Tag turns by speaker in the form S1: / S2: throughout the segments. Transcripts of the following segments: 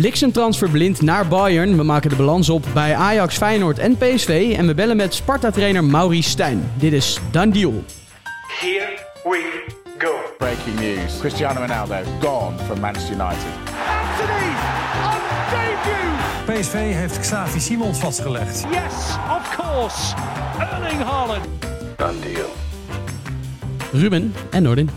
S1: Bliksemtransfer blind naar Bayern. We maken de balans op bij Ajax, Feyenoord en PSV. En we bellen met Sparta-trainer Maurice Stijn. Dit is Dan Deal.
S2: Here we go.
S3: Breaking news. Cristiano Ronaldo gone from Manchester United.
S2: Anthony on debut.
S4: PSV heeft Xavi Simons vastgelegd.
S2: Yes, of course. Erling Haaland.
S1: Ruben en Nordin.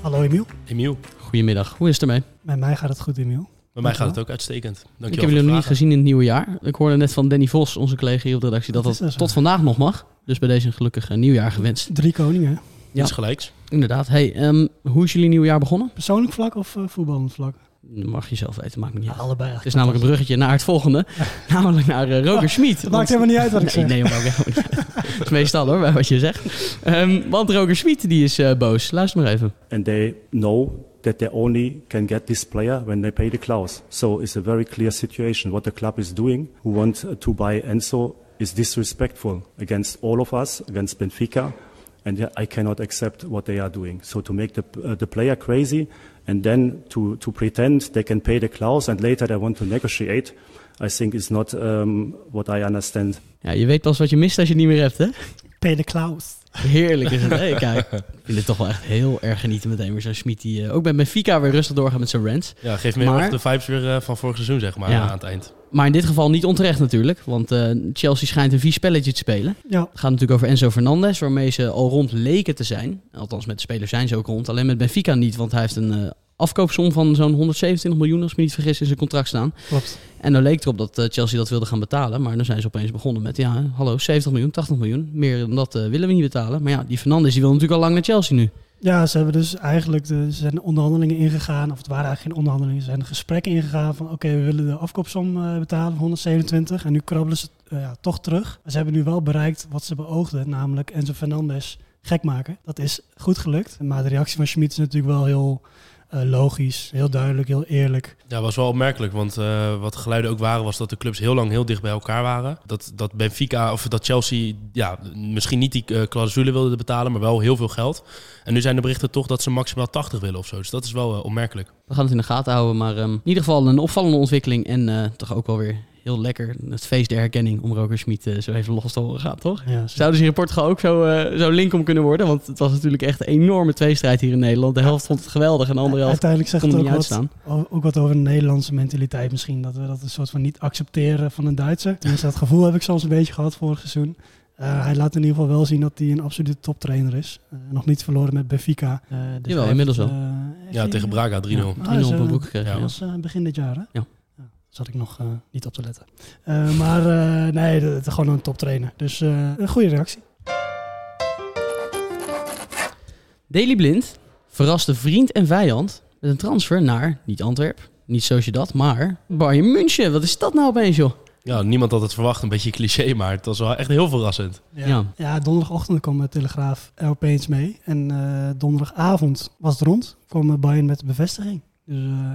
S5: Hallo Emiel.
S6: Emiel,
S1: Goedemiddag, hoe is het ermee?
S5: Met mij gaat het goed, Emiel.
S6: Bij mij gaat het ook uitstekend. Dankjewel
S1: Ik heb jullie nog niet gezien in het nieuwe jaar. Ik hoorde net van Danny Vos, onze collega hier op de redactie, dat
S5: Dat
S1: dat
S5: is dus
S1: tot vandaag nog mag. Dus bij deze een gelukkig eh, nieuwjaar gewenst.
S5: Drie koningen.
S1: Ja.
S6: Iets gelijks.
S1: Inderdaad. Hey, ehm, hoe is jullie nieuwjaar begonnen?
S5: Persoonlijk vlak of eh, voetballend vlak?
S1: Dat mag je zelf weten, maakt me niet uit.
S5: allebei.
S1: Het is namelijk een bruggetje naar het volgende. namelijk naar eh, Roger Schmid.
S5: Het maakt helemaal niet uit wat ik
S1: nee,
S5: zeg.
S1: nee, maar ook helemaal niet. Dat is meestal hoor, bij wat je zegt. Ehm, want Roger Schmid die is eh, boos. Luister maar even.
S7: and they know that they only can get this player when they pay the clause. So it's a very clear situation. What the club is doing, who want to buy Enzo, is disrespectful against all of us, against Benfica, and I cannot accept what they are doing. So to make the uh, the player crazy, and then to to pretend they can pay the clause, and later they want to negotiate, I think is not um, what I understand.
S1: Ja, je weet pas wat je mist als je het niet meer hebt, hè?
S5: Peter Klaus.
S1: Heerlijk is het. Hey, kijk, ik vind het toch wel echt heel erg genieten meteen weer zo'n Schmid die eh, ook bij Benfica weer rustig doorgaat met zijn rants.
S6: Ja, geeft me
S1: Maar-
S6: de vibes weer eh, van vorig seizoen, zeg maar,
S1: Ja.
S6: aan het eind.
S1: Maar in dit geval niet onterecht natuurlijk, want eh, Chelsea schijnt een vies spelletje te spelen.
S5: Ja,
S1: Het gaat natuurlijk over Enzo Fernandez, waarmee ze al rond leken te zijn. Althans, met de spelers zijn ze ook rond. Alleen met Benfica niet, want hij heeft een eh, afkoopsom van zo'n 127 miljoen, als ik me niet vergis, in zijn contract staan.
S5: klopt.
S1: En dan leek erop dat eh, Chelsea dat wilde gaan betalen. Maar dan zijn ze opeens begonnen met, ja, hallo, 70 miljoen, 80 miljoen. Meer dan dat willen we niet betalen. Maar ja, die Fernandes die wil natuurlijk al lang naar Chelsea nu.
S5: Ja, ze hebben dus eigenlijk de, ze zijn onderhandelingen ingegaan. Of het waren eigenlijk geen onderhandelingen. Ze zijn gesprekken ingegaan van oké, we willen de afkoopsom eh, betalen van 127. En nu krabbelen ze eh, ja, toch terug. Ze hebben nu wel bereikt wat ze beoogden. Namelijk Enzo Fernandez gek maken. Dat is goed gelukt. Maar de reactie van Schmid is natuurlijk wel heel logisch. Heel duidelijk, heel eerlijk.
S6: Ja, was wel opmerkelijk, want eh, wat de geluiden ook waren, was dat de clubs heel lang heel dicht bij elkaar waren. Dat, dat Benfica of dat Chelsea ja, misschien niet die eh, clausule wilde betalen, maar wel heel veel geld. En nu zijn de berichten toch dat ze maximaal 80 willen of zo. Dus dat is wel eh, opmerkelijk.
S1: We gaan het in de gaten houden. Maar ehm, in ieder geval een opvallende ontwikkeling. En eh, toch ook wel weer heel lekker. Het feest der herkenning om Roger Schmid eh, zo even los te horen gaan, toch?
S5: Ja,
S1: Zouden ze in Portugal ook zo, eh, zo link om kunnen worden? Want het was natuurlijk echt een enorme tweestrijd hier in Nederland. De helft vond het geweldig en de andere helft
S5: Uiteindelijk zegt
S1: kon
S5: het
S1: er
S5: ook
S1: niet
S5: wat,
S1: uitstaan.
S5: o- ook wat over de Nederlandse mentaliteit misschien. Dat we dat een soort van niet accepteren van een Duitser. Tenminste, dat gevoel heb ik soms een beetje gehad vorig seizoen. Eh, hij laat in ieder geval wel zien dat hij een absolute toptrainer is. Eh, nog niet verloren met Benfica. Dus
S1: Jawel,
S5: hij
S1: inmiddels wel.
S6: Ja, tegen Braga 3-0.
S5: Ja.
S1: 3-0 op
S5: Ah,
S1: een gekregen.
S5: Dat
S1: ja.
S5: was begin dit jaar, hè?
S1: Ja.
S5: Zat ik nog eh, niet op te letten. Eh, maar eh, nee, het is gewoon een toptrainer. Dus eh, een goede reactie.
S1: Daily Blind verraste vriend en vijand met een transfer naar, niet Antwerp, niet Sociedad, maar Bayern München. Wat is dat nou opeens, joh?
S6: Ja, niemand had het verwacht, een beetje cliché, maar het was wel echt heel verrassend.
S1: Ja.
S5: Ja, donderdagochtend kwam de Telegraaf er opeens mee. En eh, donderdagavond was het rond. kwam Bayern met de bevestiging. Dus eh,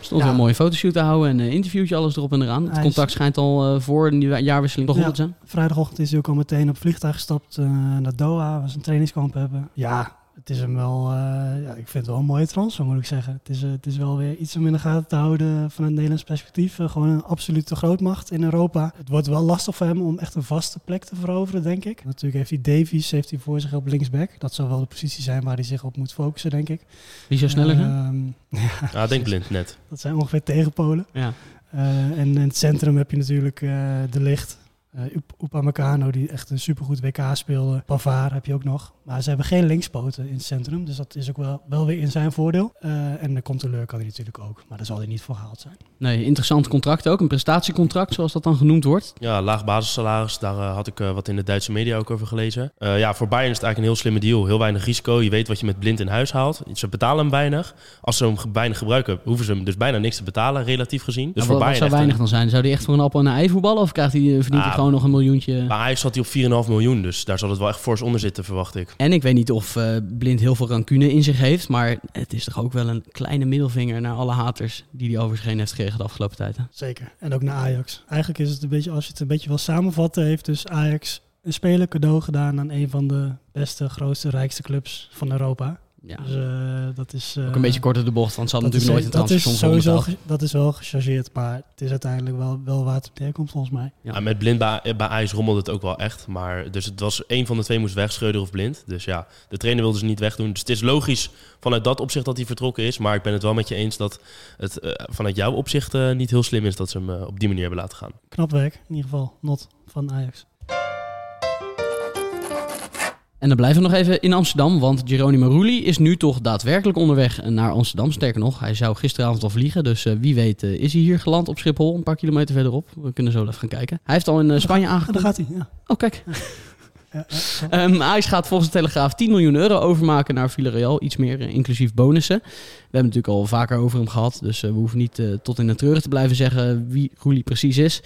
S1: Stond
S5: Ja.
S1: een mooie fotoshoot te houden en een interviewtje, alles erop en eraan. Het
S5: Hij is-
S1: contact schijnt al eh, voor de jaarwisseling begonnen
S5: Ja.
S1: te zijn.
S5: vrijdagochtend is hij ook al meteen op vliegtuig gestapt eh, naar Doha. waar ze een trainingskamp hebben. Ja, het is hem wel... eh, ja, ik vind het wel een mooie transfer, moet ik zeggen. Het is, eh, het is wel weer iets om in de gaten te houden vanuit Nederlands perspectief. Eh, gewoon een absolute grootmacht in Europa. Het wordt wel lastig voor hem om echt een vaste plek te veroveren, denk ik. Natuurlijk heeft hij Davies heeft hij voor zich op linksback. Dat zal wel de positie zijn waar hij zich op moet focussen, denk ik.
S1: Wie zou sneller zijn?
S5: Ehm,
S6: Ja, denk blind net.
S5: dat zijn ongeveer tegenpolen.
S1: Ja.
S5: Eh, en in het centrum heb je natuurlijk eh, De Licht. Eh Upamecano, die echt een supergoed WK speelde. Pavard heb je ook nog. Maar ze hebben geen linkspoten in het centrum. Dus dat is ook wel, wel weer in zijn voordeel. Eh, en de controleur kan hij natuurlijk ook. Maar daar zal hij niet voor gehaald zijn.
S1: Nee, interessant contract ook. Een prestatiecontract, zoals dat dan genoemd wordt.
S6: Ja, laag basissalaris. Daar eh, had ik wat in de Duitse media ook over gelezen. Eh, ja, voor Bayern is het eigenlijk een heel slimme deal. Heel weinig risico. Je weet wat je met blind in huis haalt. Ze betalen hem weinig. Als ze hem weinig gebruiken, hoeven ze hem dus bijna niks te betalen, relatief gezien. Dus voor
S1: wat, wat
S6: Bayern
S1: zou weinig
S6: een-
S1: dan zijn? Zou hij echt voor een appel en een ei voetballen? Of krijgt hij, verdient
S6: Ah,
S1: gewoon nog een miljoentje?
S6: Bij Ajax zat hij op 4,5 miljoen. Dus daar zal het wel echt fors onder zitten, verwacht ik.
S1: En ik weet niet of eh, Blind heel veel rancune in zich heeft. Maar het is toch ook wel een kleine middelvinger naar alle haters die hij over zich heen heeft gekregen de afgelopen tijd. Hè?
S5: Zeker. En ook naar Ajax. Eigenlijk is het een beetje, als je het een beetje wil samenvatten, heeft dus Ajax een speler cadeau gedaan aan een van de beste, grootste, rijkste clubs van Europa.
S1: Ja.
S5: Dus eh, dat is...
S1: Ook
S5: eh,
S1: een beetje korter de bocht, want ze hadden natuurlijk
S5: is,
S1: nooit een
S5: dat is sowieso Dat is wel gechargeerd, maar het is uiteindelijk wel, wel waar het neerkomt volgens mij.
S1: Ja.
S6: Ja, met blind bij, bij Ajax rommelde het ook wel echt. Maar dus het was één van de twee moest weg, Schreuder of blind. Dus ja, de trainer wilde ze niet wegdoen. Dus het is logisch vanuit dat opzicht dat hij vertrokken is. Maar ik ben het wel met je eens dat het eh, vanuit jouw opzicht eh, niet heel slim is dat ze hem eh, op die manier hebben laten gaan.
S5: Knap werk, in ieder geval. Not van Ajax.
S1: En dan blijven we nog even in Amsterdam, want Geronimo Rulli is nu toch daadwerkelijk onderweg naar Amsterdam. Sterker nog, hij zou gisteravond al vliegen, dus eh, wie weet eh, is hij hier geland op Schiphol, een paar kilometer verderop. We kunnen zo even gaan kijken. Hij heeft al in eh, Spanje
S5: Ah, daar
S1: aangekomen.
S5: gaat hij, ja.
S1: Oh, kijk.
S5: ja, ja, ja.
S1: Ehm Ajax gaat volgens de Telegraaf 10 miljoen euro overmaken naar Villarreal. Iets meer, eh, inclusief bonussen. We hebben het natuurlijk al vaker over hem gehad. Dus eh, we hoeven niet eh, tot in de treuren te blijven zeggen wie Roelie precies is.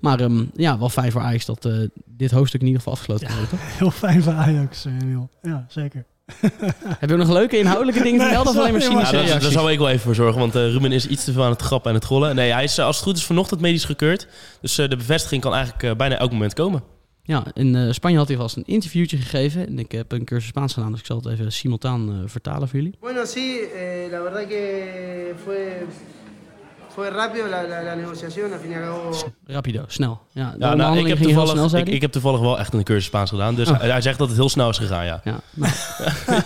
S1: Maar ehm, ja, wel fijn voor Ajax dat eh, dit hoofdstuk in ieder geval afgesloten wordt. toch?
S5: Heel fijn voor Ajax, eh, Emiel. Ja, zeker.
S1: Heb je nog leuke inhoudelijke dingen te melden? Of alleen maar cynische
S6: Ja, daar, zou ik wel even voor zorgen, want eh, Ruben is iets te veel aan het grappen en het gollen. Nee, hij is, eh, als het goed is vanochtend medisch gekeurd. Dus eh, de bevestiging kan eigenlijk eh, bijna elk moment komen.
S1: Ja, in eh, Spanje had hij vast een interviewtje gegeven. En ik heb een cursus Spaans gedaan, dus ik zal het even simultaan eh, vertalen voor jullie.
S8: Bueno, sí, eh, la verdad que fue, fue rápido la, la, la negociación, al fin y al cabo.
S1: Rapido, snel. Ja, de
S6: Ja, nou, ik,
S1: onderhandeling
S6: heb
S1: ging heel
S6: toevallig,
S1: snel,
S6: ik, ik heb toevallig wel echt een cursus Spaans gedaan. Dus
S1: Oh.
S6: hij, hij zegt dat het heel snel is gegaan, ja.
S1: Ja, nou.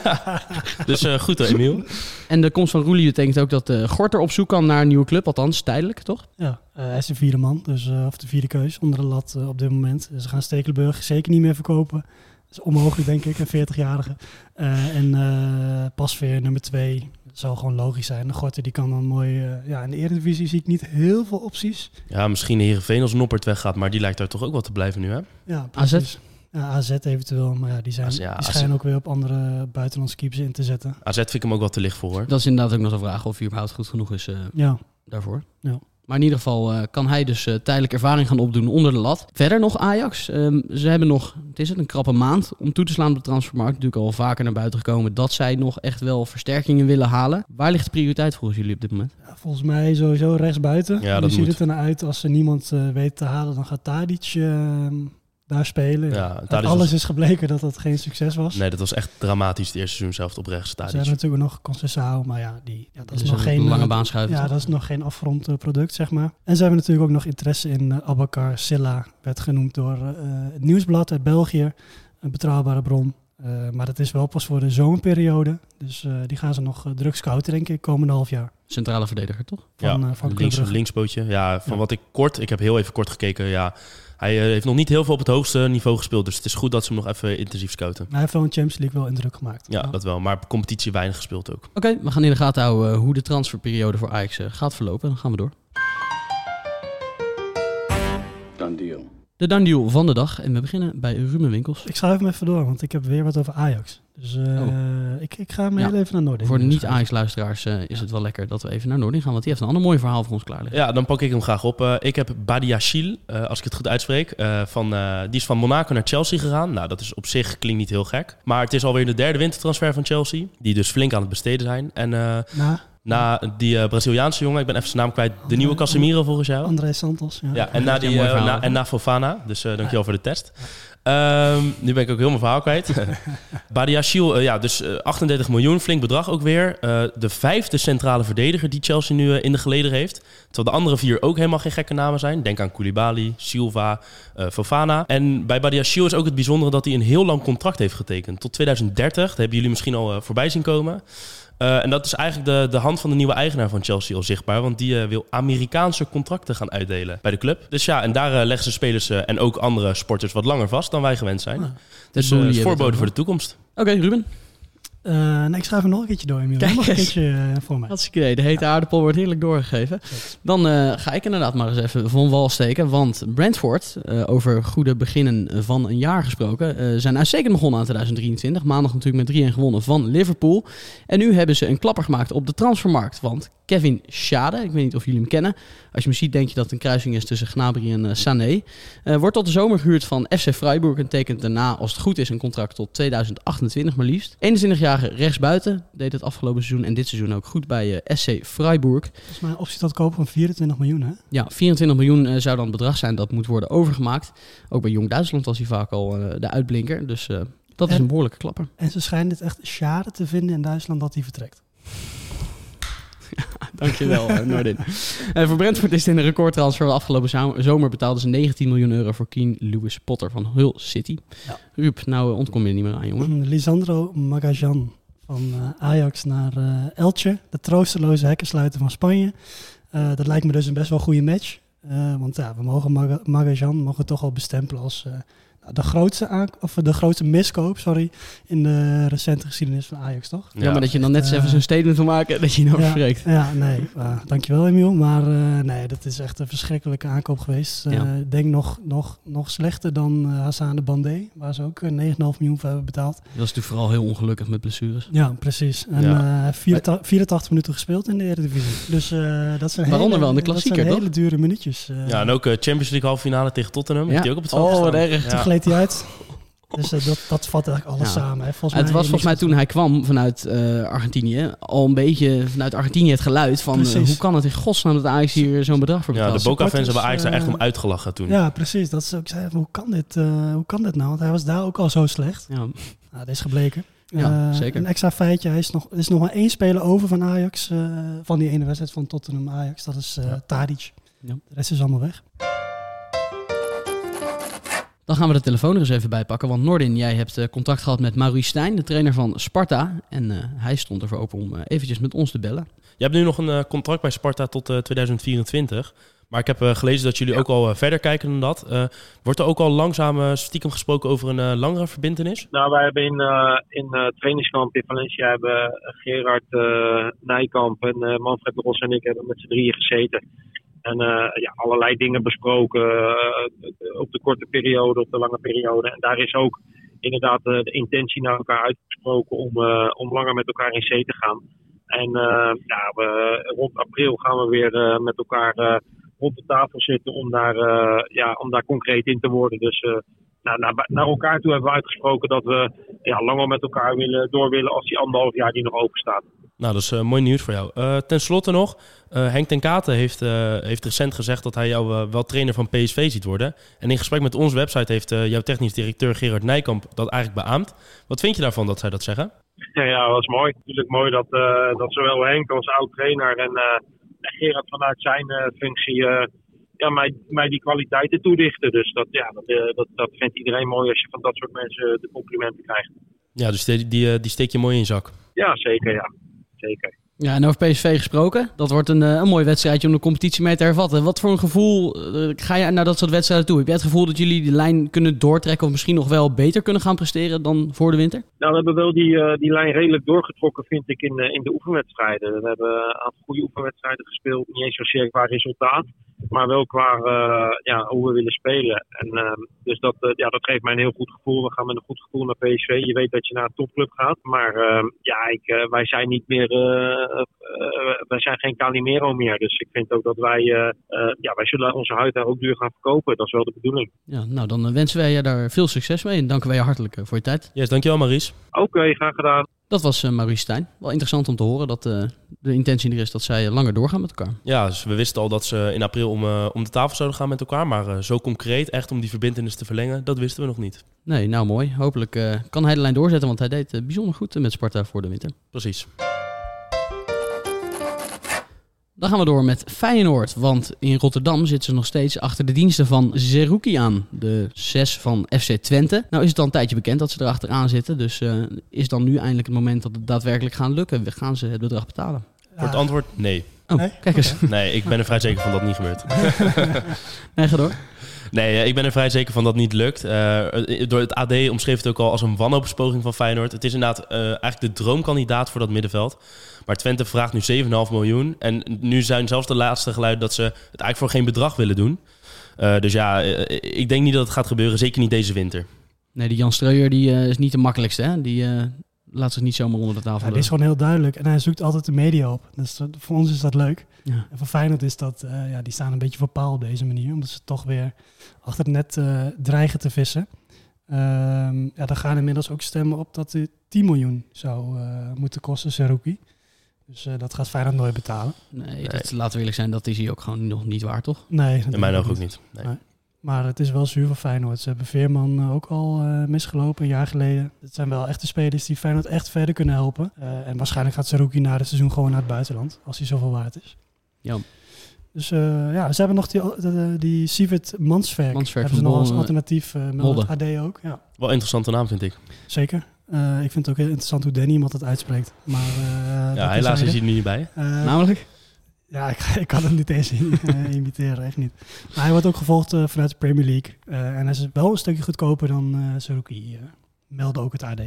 S6: Dus eh, goed hoor, Emiel.
S1: En de komst van Roelie betekent ook dat eh Gorter op zoek kan naar een nieuwe club. Althans, tijdelijk, toch?
S5: Ja, eh, hij is de vierde man, dus, eh, of de vierde keus onder de lat op dit moment. Dus ze gaan Stekelenburg zeker niet meer verkopen. Is onmogelijk, denk ik, een 40-jarige. Eh, en eh Pasveer nummer twee, dat zou gewoon logisch zijn. De Gorter die kan dan mooi... eh, ja, in de Eredivisie zie ik niet heel veel opties.
S6: Ja, misschien de Heerenveen als Noppert weggaat, maar die lijkt daar toch ook wel te blijven nu, hè?
S5: Ja,
S1: AZ?
S5: Ja, AZ eventueel, maar ja, die, zijn,
S6: AZ, ja,
S5: die
S6: AZ.
S5: schijnen ook weer op andere buitenlandse keepers in te zetten.
S6: AZ vind ik hem ook wel te licht voor, hoor.
S1: Dat is inderdaad ook nog een vraag of hij überhaupt goed genoeg is eh,
S5: Ja,
S1: daarvoor.
S5: Ja.
S1: Maar in ieder geval eh, kan hij dus eh, tijdelijk ervaring gaan opdoen onder de lat. Verder nog Ajax. Ehm, ze hebben nog, het is het, een krappe maand om toe te slaan op de transfermarkt. Natuurlijk al vaker naar buiten gekomen dat zij nog echt wel versterkingen willen halen. Waar ligt de prioriteit volgens jullie op dit moment?
S5: Ja, volgens mij sowieso rechtsbuiten.
S6: Ja,
S5: nu
S6: dat
S5: ziet het er naar uit als er niemand eh, weet te halen, dan gaat Tadic eh, daar spelen.
S6: Ja,
S5: alles
S6: was-
S5: is gebleken dat dat geen succes was.
S6: Nee, dat was echt dramatisch het eerste seizoen zelf op rechts.
S5: Ze hebben natuurlijk nog Concessao, maar ja, die, ja dat
S1: Dat
S5: is nog
S1: een
S5: geen
S1: lange
S5: eh,
S1: baan schuiven.
S5: Ja, dat is nog geen afgerond eh, product, zeg maar. En ze hebben natuurlijk ook nog interesse in uh, Abakar Silla, werd genoemd door het Nieuwsblad uit België, een betrouwbare bron. Uh, maar dat is wel pas voor de zomerperiode. Dus uh, die gaan ze nog uh, druk scouten, denk ik, komende half jaar.
S1: Centrale verdediger, toch?
S5: Van,
S6: ja,
S5: uh, van Club
S6: links,
S5: Brugge.
S6: linkspootje. Ja, van
S5: Ja.
S6: wat ik kort, ik heb heel even kort gekeken. Ja, hij eh, heeft nog niet heel veel op het hoogste niveau gespeeld. Dus het is goed dat ze hem nog even intensief scouten.
S5: Hij heeft wel in Champions League wel indruk gemaakt.
S6: Ja, dat wel. Maar competitie weinig gespeeld ook.
S1: Oké, we gaan in de gaten houden eh, hoe de transferperiode voor Ajax eh, gaat verlopen. Dan gaan we door.
S9: Done deal.
S1: De done deal van de dag. En we beginnen bij Ruben Winkels.
S5: Ik schuif hem even door, want ik heb weer wat over Ajax. Dus uh, oh. ik, ik ga
S1: Ja.
S5: heel even naar Noordin.
S1: Voor de niet-Ajax-luisteraars uh, is het wel lekker dat we even naar Noordin gaan. Want die heeft een ander mooi verhaal voor ons klaar liggen.
S6: Ja, dan pak ik hem graag op. Uh, ik heb Badiachil, uh, als ik het goed uitspreek. Uh, van, uh, die is van Monaco naar Chelsea gegaan. Nou, dat is op zich klinkt niet heel gek. Maar het is alweer de derde wintertransfer van Chelsea. Die dus flink aan het besteden zijn. En
S5: Na?
S6: na die uh, Braziliaanse jongen, ik ben even zijn naam kwijt. De nieuwe Casemiro volgens jou.
S5: André Santos. Ja,
S6: ja en, na die, uh, na, en na Fofana. Dus uh, dankjewel ja. voor de test. Um, nu ben ik ook heel mijn verhaal kwijt. Badiachil, uh, ja, dus uh, 38 miljoen, flink bedrag ook weer. Uh, de vijfde centrale verdediger die Chelsea nu uh, in de geleden heeft. Terwijl de andere vier ook helemaal geen gekke namen zijn. Denk aan Koulibaly, Silva, Fofana. En bij Badiachil is ook het bijzondere dat hij een heel lang contract heeft getekend. Tot 2030, dat hebben jullie misschien al voorbij zien komen. Uh, en dat is eigenlijk de, de hand van de nieuwe eigenaar van Chelsea al zichtbaar. Want die uh, wil Amerikaanse contracten gaan uitdelen bij de club. Dus ja, en daar uh, leggen ze spelers en ook andere sporters wat langer vast dan wij gewend zijn. Ja, dus uh, voorbode voor de toekomst.
S1: Oké, okay, Ruben.
S5: Uh, nee, ik schrijf hem nog een keertje door, Emiel. Kijk nog een keertje uh, voor mij.
S1: Hartstikke idee. De hete aardappel wordt heerlijk doorgegeven. Dan uh, ga ik inderdaad maar eens even van wal steken. Want Brentford, over goede beginnen van een jaar gesproken, zijn uitstekend begonnen aan 2023. Maandag natuurlijk met 3-1 gewonnen van Liverpool. En nu hebben ze een klapper gemaakt op de transfermarkt. Want Kevin Schade, ik weet niet of jullie hem kennen. Als je hem ziet denk je dat het een kruising is tussen Gnabry en uh, Sané. Uh, wordt tot de zomer gehuurd van FC Freiburg en tekent daarna, als het goed is, een contract tot 2028 maar liefst. 21-jarige rechtsbuiten, deed het afgelopen seizoen en dit seizoen ook goed bij uh, SC Freiburg.
S5: Volgens mij een optie tot kopen van 24 miljoen, hè?
S1: Ja, 24 miljoen zou dan het bedrag zijn dat moet worden overgemaakt. Ook bij Jong Duitsland was hij vaak al de uitblinker, dus Dat is
S5: En-
S1: een behoorlijke klapper.
S5: En ze schijnen het echt schade te vinden in Duitsland dat hij vertrekt.
S1: Dankjewel, eh, Noordin. Eh, voor Brentford is het in een recordtransfer. De afgelopen zo- zomer betaalden ze 19 miljoen euro voor Keen Lewis Potter van Hull City.
S5: Ja.
S1: Ruud, nou eh, ontkom je er niet meer aan, jongen.
S5: Lisandro Magajan van eh, Ajax naar Elche, de troosteloze hekkensluiter van Spanje. Eh, dat lijkt me dus een best wel goede match. Eh, want ja, we mogen Maga- Magajan mogen toch al bestempelen als de, grootste aank- of de grootste miskoop sorry, in de recente geschiedenis van Ajax, toch?
S1: Ja, maar dat je dan net eens
S5: eh,
S1: even zo'n statement wil maken dat je nou
S5: ja,
S1: verspreekt.
S5: Ja, nee. eh, dankjewel Emiel. Maar eh, nee, dat is echt een verschrikkelijke aankoop geweest. Eh,
S1: Ja.
S5: Ik denk nog, nog, nog slechter dan Hassan de Bandé, waar ze ook eh, 9,5 miljoen voor hebben betaald.
S1: Dat is natuurlijk vooral heel ongelukkig met blessures.
S5: Ja, precies. En
S6: Ja.
S5: eh, 84, 84 minuten gespeeld in de Eredivisie. Dus eh, dat zijn
S1: Waaronder
S5: hele,
S1: wel in de
S5: dat
S1: klassieker,
S5: zijn
S1: toch?
S5: hele dure minuutjes.
S6: Ja, en ook Champions League halve finale tegen Tottenham. Heeft
S1: Ja.
S6: hij ook op het veld
S1: Oh, erg.
S6: Ja.
S5: Hij uit. Dus eh, dat, dat vat eigenlijk alles
S1: Ja.
S5: samen. Hè. Volgens
S1: het was volgens mij toen hij kwam vanuit eh, Argentinië al een beetje vanuit Argentinië het geluid van eh, hoe kan het in godsnaam dat Ajax hier zo'n bedrag voor
S6: Ja,
S1: betaalt.
S6: de Boca-fans hebben Ajax daar echt om uitgelachen toen.
S5: Ja, precies. Dat ze ook zeiden, hoe kan, dit, eh, hoe kan dit nou? Want hij was daar ook al zo slecht.
S1: Ja,
S5: Nou, dat is gebleken.
S1: Ja, zeker.
S5: Een extra feitje, hij is nog, er is nog maar één speler over van Ajax, eh, van die ene wedstrijd van Tottenham Ajax. Dat is Tadic.
S1: Ja.
S5: De rest is allemaal weg.
S1: Dan gaan we de telefoon er eens even bij pakken. Want Nordin, jij hebt eh, contact gehad met Maurice Stijn, de trainer van Sparta. En eh, hij stond ervoor open om eh, eventjes met ons te bellen.
S6: Je hebt nu nog een contract bij Sparta tot eh, 2024. Maar ik heb gelezen dat jullie ook al verder kijken dan dat. Eh, wordt er ook al langzaam stiekem gesproken over een eh, langere verbindenis?
S9: Nou, wij hebben in, eh in eh trainingskamp in Valencia hebben Gerard eh, Nijkamp en eh, Manfred Ros en ik hebben met z'n drieën gezeten. En eh, ja, allerlei dingen besproken eh, op de korte periode, op de lange periode. En daar is ook inderdaad eh, de intentie naar elkaar uitgesproken om, om langer met elkaar in zee te gaan. En ja, we, rond april gaan we weer met elkaar rond de tafel zitten om daar, ja, om daar concreet in te worden. Dus nou, naar, naar elkaar toe hebben we uitgesproken dat we ja, langer met elkaar willen, door willen als die anderhalf jaar die nog open staat.
S6: Nou, dat is eh, mooi nieuws voor jou. Eh, ten slotte nog, eh, Henk ten Katen heeft, heeft recent gezegd dat hij jou wel trainer van PSV ziet worden. En in gesprek met onze website heeft jouw technisch directeur Gerard Nijkamp dat eigenlijk beaamd. Wat vind je daarvan dat zij dat zeggen?
S9: Ja, ja, dat is mooi. Natuurlijk mooi dat, dat zowel Henk als oud-trainer en Gerard vanuit zijn functie ja, mij, mij die kwaliteiten toedichten. Dus dat, ja, dat, eh, dat, dat vindt iedereen mooi als je van dat soort mensen de complimenten krijgt.
S6: Ja, dus die, die, eh, die steek je mooi in je zak.
S9: Ja, zeker, ja. Zeker.
S1: Ja, en over PSV gesproken. Dat wordt een, eh, een mooi wedstrijdje om de competitie mee te hervatten. Wat voor een gevoel eh, ga je naar dat soort wedstrijden toe? Heb jij het gevoel dat jullie die lijn kunnen doortrekken of misschien nog wel beter kunnen gaan presteren dan voor de winter?
S9: Nou, we hebben wel die, eh, die lijn redelijk doorgetrokken, vind ik, in, in de oefenwedstrijden. We hebben een aantal goede oefenwedstrijden gespeeld. Niet eens zozeer qua resultaat, maar wel qua ja, hoe we willen spelen. En, eh, dus dat, ja, dat geeft mij een heel goed gevoel. We gaan met een goed gevoel naar PSV. Je weet dat je naar een topclub gaat. Maar eh, ja, ik, wij zijn niet meer. Eh, wij zijn geen Calimero meer. Dus ik vind ook dat wij. eh, eh, ja, wij zullen onze huid daar ook duur gaan verkopen. Dat is wel de bedoeling.
S1: Ja, nou dan wensen wij je daar veel succes mee en danken wij je hartelijk voor je tijd.
S6: Yes, dankjewel Maurice.
S9: Oké, graag gedaan.
S1: Dat was uh, Maurice Stijn. Wel interessant om te horen dat uh, de intentie er is dat zij langer doorgaan met elkaar.
S6: Ja, dus we wisten al dat ze in april om, uh, om de tafel zouden gaan met elkaar. Maar zo concreet, echt om die verbindenis te verlengen, dat wisten we nog niet.
S1: Nee, nou mooi. Hopelijk kan hij de lijn doorzetten, want hij deed bijzonder goed met Sparta voor de winter.
S6: Precies.
S1: Dan gaan we door met Feyenoord, want in Rotterdam zitten ze nog steeds achter de diensten van Zerouki aan, de zes van FC Twente. Nou is het al een tijdje bekend dat ze erachteraan zitten, dus uh, is dan nu eindelijk het moment dat het daadwerkelijk gaan lukken? Gaan ze het bedrag betalen?
S6: Voor het antwoord nee.
S1: Oh, nee? kijk eens.
S6: Okay. Nee, ik ben er vrij zeker van dat het niet gebeurt.
S1: nee, ga door.
S6: Nee, ik ben er vrij zeker van dat het niet lukt. Uh, door het AD omschreef het ook al als een wanhoopspoging van Feyenoord. Het is inderdaad uh, eigenlijk de droomkandidaat voor dat middenveld. Maar Twente vraagt nu 7,5 miljoen. En nu zijn zelfs de laatste geluiden dat ze het eigenlijk voor geen bedrag willen doen. Uh, dus ja, ik denk niet dat het gaat gebeuren. Zeker niet deze winter.
S1: Nee, die Jan Streuer die, is niet de makkelijkste. Hè? Die laat zich niet zomaar onder de tafel.
S5: Ja, is gewoon heel duidelijk. En hij zoekt altijd de media op. Dus dat, voor ons is dat leuk.
S1: Ja.
S5: En voor Feyenoord is dat, uh, ja, die staan een beetje voor paal op deze manier. Omdat ze toch weer achter het net uh, dreigen te vissen. Um, ja, daar gaan inmiddels ook stemmen op dat het 10 miljoen zou uh, moeten kosten, Seruki. Dus dat gaat Feyenoord nooit betalen.
S1: Nee, dat, laten we eerlijk zijn, dat is hij ook gewoon nog niet waar, toch?
S5: Nee.
S6: In mijn ogen ook niet. Nee. Nee.
S5: Maar het is wel zuur voor Feyenoord. Ze hebben Veerman eh, ook al eh, misgelopen een jaar geleden. Het zijn wel echte spelers die Feyenoord echt verder kunnen helpen. Eh, en waarschijnlijk gaat Saruki na het seizoen gewoon naar het buitenland. Als hij zoveel waard is.
S1: Ja.
S5: Dus eh, ja, ze hebben nog die, die, die Sivert Mansverk.
S1: Mansverk
S5: hebben ze nog als alternatief. eh met AD ook. Ja,
S6: Wel een interessante naam, vind ik.
S5: zeker. Eh, ik vind het ook heel interessant hoe Danny iemand het uitspreekt. Maar, eh,
S6: Ja,
S5: dat
S6: helaas is hij er niet bij.
S5: Eh,
S1: Namelijk?
S5: ja, ik, ik kan het niet eens imiteren, echt niet. Maar hij wordt ook gevolgd vanuit de Premier League. Eh, en hij is wel een stukje goedkoper dan eh Saruki. eh meldde ook het AD.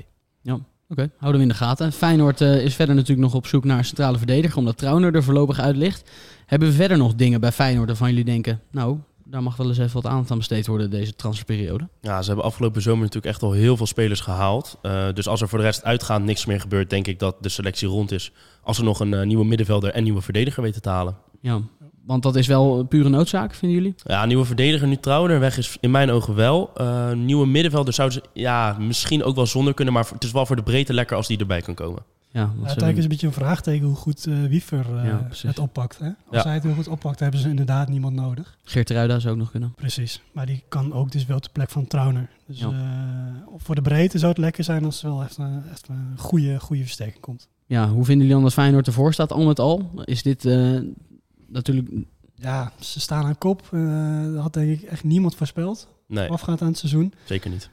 S1: Oké, houden we in de gaten. Feyenoord eh, is verder natuurlijk nog op zoek naar een centrale verdediger, omdat Trauner er voorlopig uit ligt. Hebben we verder nog dingen bij Feyenoord waarvan jullie denken, nou, daar mag wel eens even wat aandacht aan besteed worden deze transferperiode?
S6: Ja, ze hebben afgelopen zomer natuurlijk echt al heel veel spelers gehaald. Eh, dus als er voor de rest uitgaand niks meer gebeurt, denk ik dat de selectie rond is. Als ze nog een eh, nieuwe middenvelder en nieuwe verdediger weten te halen.
S1: Ja, want dat is wel pure noodzaak, vinden jullie?
S6: Ja, nieuwe verdediger nu Trouwner weg is in mijn ogen wel. Eh, nieuwe middenvelder zouden ze ja, misschien ook wel zonder kunnen. Maar het is wel voor de breedte lekker als die erbij kan komen.
S1: Ja, want
S5: Ja, uiteindelijk is het een beetje een vraagteken hoe goed eh, Wiever eh,
S1: Ja,
S5: het oppakt. Hè? Als
S6: Ja.
S5: hij het heel goed oppakt, hebben ze inderdaad niemand nodig.
S1: Geert Ruida zou ook nog kunnen.
S5: Precies. Maar die kan ook dus wel de plek van Trauner. Dus
S1: Ja.
S5: eh, voor de breedte zou het lekker zijn als er wel echt, een- echt een goede, goede versterking komt.
S1: Ja, hoe vinden jullie dan dat Feyenoord ervoor staat, al met al? Is dit eh, natuurlijk...
S5: Ja, ze staan aan kop. Eh, dat had denk ik echt niemand voorspeld.
S6: Nee,
S5: Afgaand aan het seizoen.
S6: zeker niet.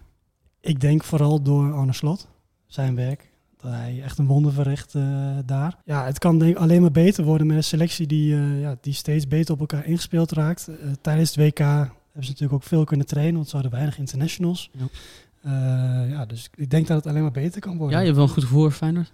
S5: Ik denk vooral door Arne Slot, zijn werk. Dat hij echt een wonder verricht eh, daar. Ja, het kan denk ik alleen maar beter worden met een selectie die, eh, ja, die steeds beter op elkaar ingespeeld raakt. Eh, tijdens het WK hebben ze natuurlijk ook veel kunnen trainen, want ze hadden weinig internationals.
S1: Ja.
S5: Eh, ja, dus ik denk dat het alleen maar beter kan
S1: Ja,
S5: worden.
S1: je hebt wel een goed gevoel voor Feyenoord?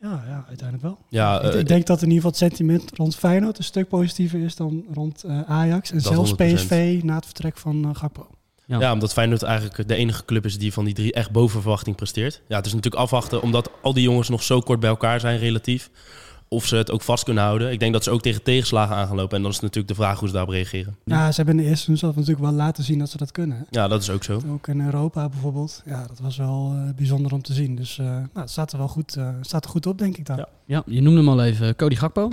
S5: ja, ja, uiteindelijk wel.
S6: Ja,
S5: ik, ik denk dat in ieder geval het sentiment rond Feyenoord een stuk positiever is dan rond eh, Ajax. En zelfs
S6: 100%.
S5: PSV na het vertrek van Gakpo.
S1: Ja.
S6: Ja. omdat Feyenoord eigenlijk de enige club is die van die drie echt boven verwachting presteert. Ja, het is natuurlijk afwachten, omdat al die jongens nog zo kort bij elkaar zijn relatief. Of ze het ook vast kunnen houden. Ik denk dat ze ook tegen tegenslagen aan gaan lopen. En dan is het natuurlijk de vraag hoe ze daarop reageren.
S5: Ja, ze hebben in de eerste zelf natuurlijk wel laten zien dat ze dat kunnen.
S6: Ja, dat is ook zo.
S5: Ook in Europa bijvoorbeeld. Ja, dat was wel eh, bijzonder om te zien. Dus eh, nou, het staat er wel goed, eh, staat er goed op, denk ik dan.
S6: Ja.
S1: Ja, je noemde hem al even, Cody Gakpo.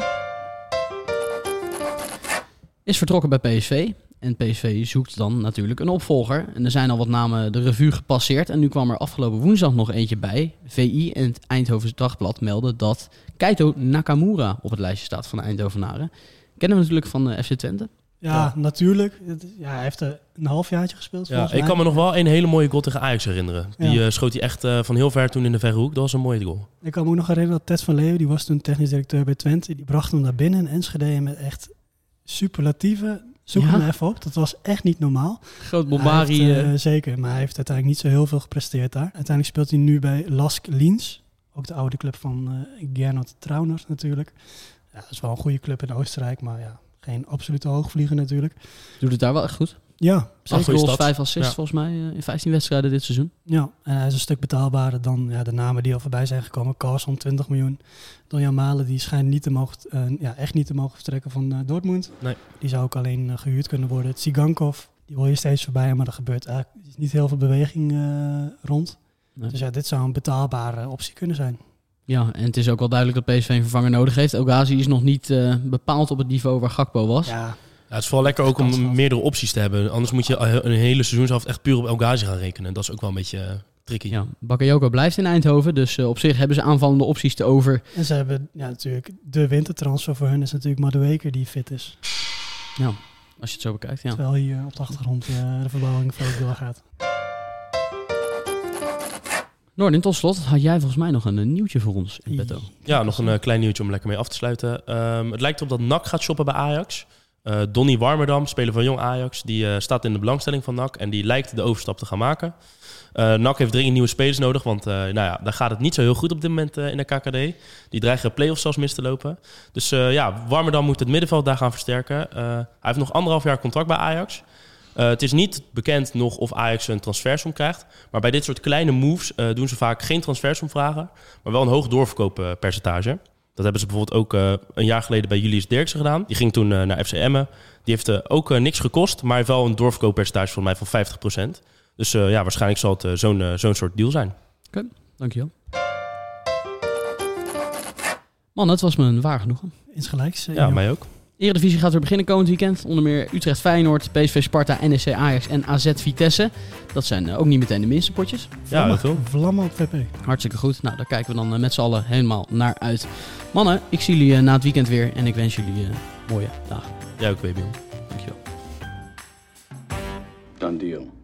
S1: Is vertrokken bij PSV. En PSV zoekt dan natuurlijk een opvolger. En er zijn al wat namen de revue gepasseerd. En nu kwam er afgelopen woensdag nog eentje bij. VI en het Eindhovense Dagblad melden dat Keito Nakamura op het lijstje staat van de Eindhovenaren. Kennen we natuurlijk van de FC Twente.
S5: Ja,
S6: Ja.
S5: natuurlijk. Ja, hij heeft er een halfjaartje gespeeld.
S6: Ja, ik kan me nog wel een hele mooie goal tegen Ajax herinneren. Die
S5: Ja.
S6: eh, schoot hij echt eh, van heel ver toen in de verre hoek. Dat was een mooie goal.
S5: Ik kan me ook nog herinneren dat Ted van Leeuwen, die was toen technisch directeur bij Twente, die bracht hem naar binnen in Enschede met echt superlatieven. Zoek
S1: Ja?
S5: hem even op. Dat was echt niet normaal.
S1: Groot Bombari.
S5: eh,
S1: eh,
S5: zeker, maar hij heeft uiteindelijk niet zo heel veel gepresteerd daar. Uiteindelijk speelt hij nu bij Lask Liens. Ook de oude club van eh Gernot Trauner natuurlijk. Ja, dat is wel een goede club in Oostenrijk, maar ja, geen absolute hoogvlieger natuurlijk.
S1: doet het daar wel echt goed.
S5: Ja,
S6: goede
S1: goals,
S6: stad.
S1: vijf assists
S6: Ja.
S1: volgens mij eh, in 15 wedstrijden dit seizoen.
S5: Ja, en hij is een stuk betaalbaarder dan ja, de namen die al voorbij zijn gekomen. Carlson 20 miljoen. Donjan Malen die schijnt niet te mogen, eh, ja, echt niet te mogen vertrekken van eh, Dortmund.
S6: Nee.
S5: Die zou ook alleen eh, gehuurd kunnen worden. Tsigankov, die hoor je steeds voorbij, maar er gebeurt eigenlijk niet heel veel beweging eh, rond.
S1: Nee.
S5: Dus ja, dit zou een betaalbare optie kunnen zijn.
S1: Ja, en het is ook wel duidelijk dat PSV een vervanger nodig heeft. El Ghazi is nog niet eh, bepaald op het niveau waar Gakpo was.
S5: Ja,
S6: Ja, het is vooral lekker ook om meerdere opties te hebben. Anders moet je een hele seizoenshelft echt puur op El Ghazi gaan rekenen. Dat is ook wel een beetje eh, tricky.
S1: Ja, Bakayoko blijft in Eindhoven, dus eh, op zich hebben ze aanvallende opties te over.
S5: en ze hebben ja, natuurlijk de wintertransfer voor hun is natuurlijk Madueke die fit is.
S1: Ja, als je het zo bekijkt, ja.
S5: Terwijl hier op de achtergrond eh, de verbouwing veel doorgaat.
S1: Noordin, tot slot had jij volgens mij nog een, nieuwtje voor ons in petto.
S6: Ja, nog een klein nieuwtje om lekker mee af te sluiten. Ehm, het lijkt erop dat NAC gaat shoppen bij Ajax. Eh Donny Warmerdam, speler van Jong Ajax, die eh, staat in de belangstelling van NAC en die lijkt de overstap te gaan maken. Eh NAC heeft dringend nieuwe spelers nodig, want nou ja, daar gaat het niet zo heel goed op dit moment in de KKD. Die dreigen play-offs zelfs mis te lopen. Dus ja, Warmerdam moet het middenveld daar gaan versterken. Hij heeft nog anderhalf jaar contract bij Ajax. Het is niet bekend nog of Ajax een transfersom krijgt. Maar bij dit soort kleine moves doen ze vaak geen transfersom vragen. Maar wel een hoog doorverkooppercentage. Dat hebben ze bijvoorbeeld ook eh, een jaar geleden bij Julius Dirksen gedaan. Die ging toen eh, naar FC Emmen. Die heeft eh, ook eh, niks gekost, maar heeft wel een doorverkooppercentage van mij van 50%. Dus eh, ja, waarschijnlijk zal het zo'n zo'n soort deal zijn.
S1: Dankjewel. Man, het was me een waar genoegen.
S5: Insgelijks.
S6: Ja, mij ook.
S1: Eredivisie gaat weer beginnen komend weekend. Onder meer Utrecht Feyenoord, PSV Sparta, NEC Ajax en AZ Vitesse. Dat zijn eh, ook niet meteen de minste potjes.
S6: Ja, dat wel.
S5: Vlammen op VP.
S1: Hartstikke goed. Nou, daar kijken we dan eh, met z'n allen helemaal naar uit. Mannen, ik zie jullie eh, na het weekend weer en ik wens jullie eh, mooie dagen.
S6: Ja, ook weer, Bion.
S1: Dankjewel.
S3: Done deal.